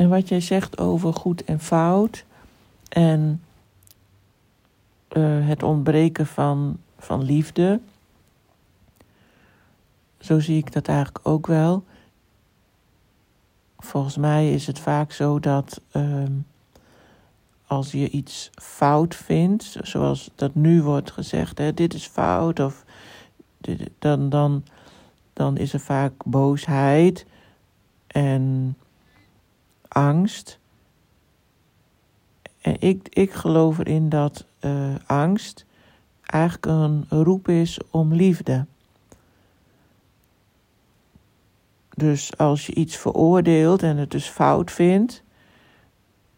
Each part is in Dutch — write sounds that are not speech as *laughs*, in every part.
En wat jij zegt over goed en fout en uh, het ontbreken van, van liefde, zo zie ik dat eigenlijk ook wel. Volgens mij is het vaak zo dat uh, als je iets fout vindt, zoals dat nu wordt gezegd, hè, dit is fout, of dan, dan, dan is er vaak boosheid en angst. En ik, ik geloof erin dat uh, angst eigenlijk een roep is om liefde. Dus als je iets veroordeelt en het dus fout vindt,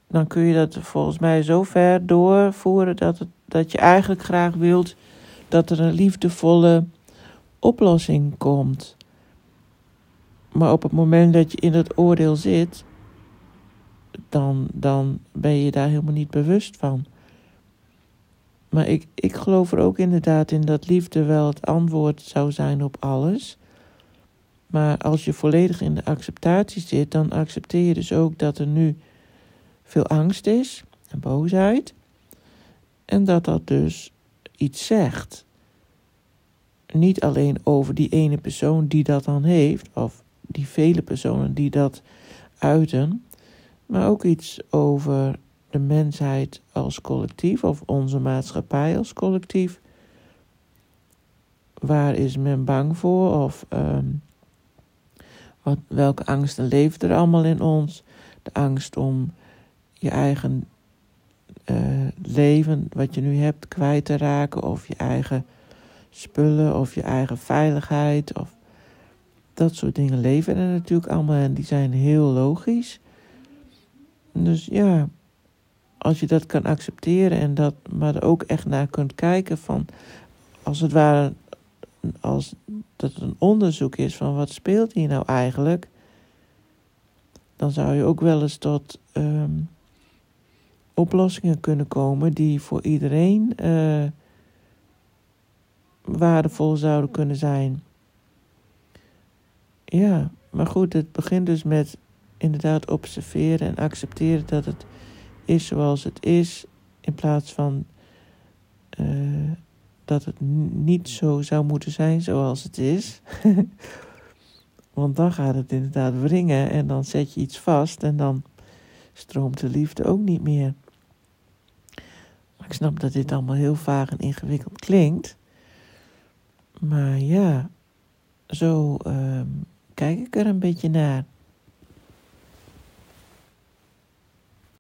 dan kun je dat volgens mij zo ver doorvoeren dat, het, dat je eigenlijk graag wilt dat er een liefdevolle oplossing komt. Maar op het moment dat je in het oordeel zit, dan, dan ben je daar helemaal niet bewust van. Maar ik, ik geloof er ook inderdaad in dat liefde wel het antwoord zou zijn op alles. Maar als je volledig in de acceptatie zit, dan accepteer je dus ook dat er nu veel angst is en boosheid. En dat dat dus iets zegt. Niet alleen over die ene persoon die dat dan heeft, of die vele personen die dat uiten, maar ook iets over de mensheid als collectief of onze maatschappij als collectief. Waar is men bang voor of um, wat, welke angsten leeft er allemaal in ons? De angst om je eigen uh, leven, wat je nu hebt, kwijt te raken, of je eigen spullen, of je eigen veiligheid, of dat soort dingen leven er natuurlijk allemaal en die zijn heel logisch. Dus ja, als je dat kan accepteren en dat, maar er ook echt naar kunt kijken van, als het ware, als dat een onderzoek is van wat speelt hier nou eigenlijk, dan zou je ook wel eens tot um, oplossingen kunnen komen die voor iedereen uh, waardevol zouden kunnen zijn. Ja, maar goed, het begint dus met inderdaad observeren en accepteren dat het is zoals het is, in plaats van uh, dat het niet zo zou moeten zijn zoals het is. *laughs* Want dan gaat het inderdaad wringen en dan zet je iets vast en dan stroomt de liefde ook niet meer. Ik snap dat dit allemaal heel vaag en ingewikkeld klinkt. Maar ja, zo uh, kijk ik er een beetje naar.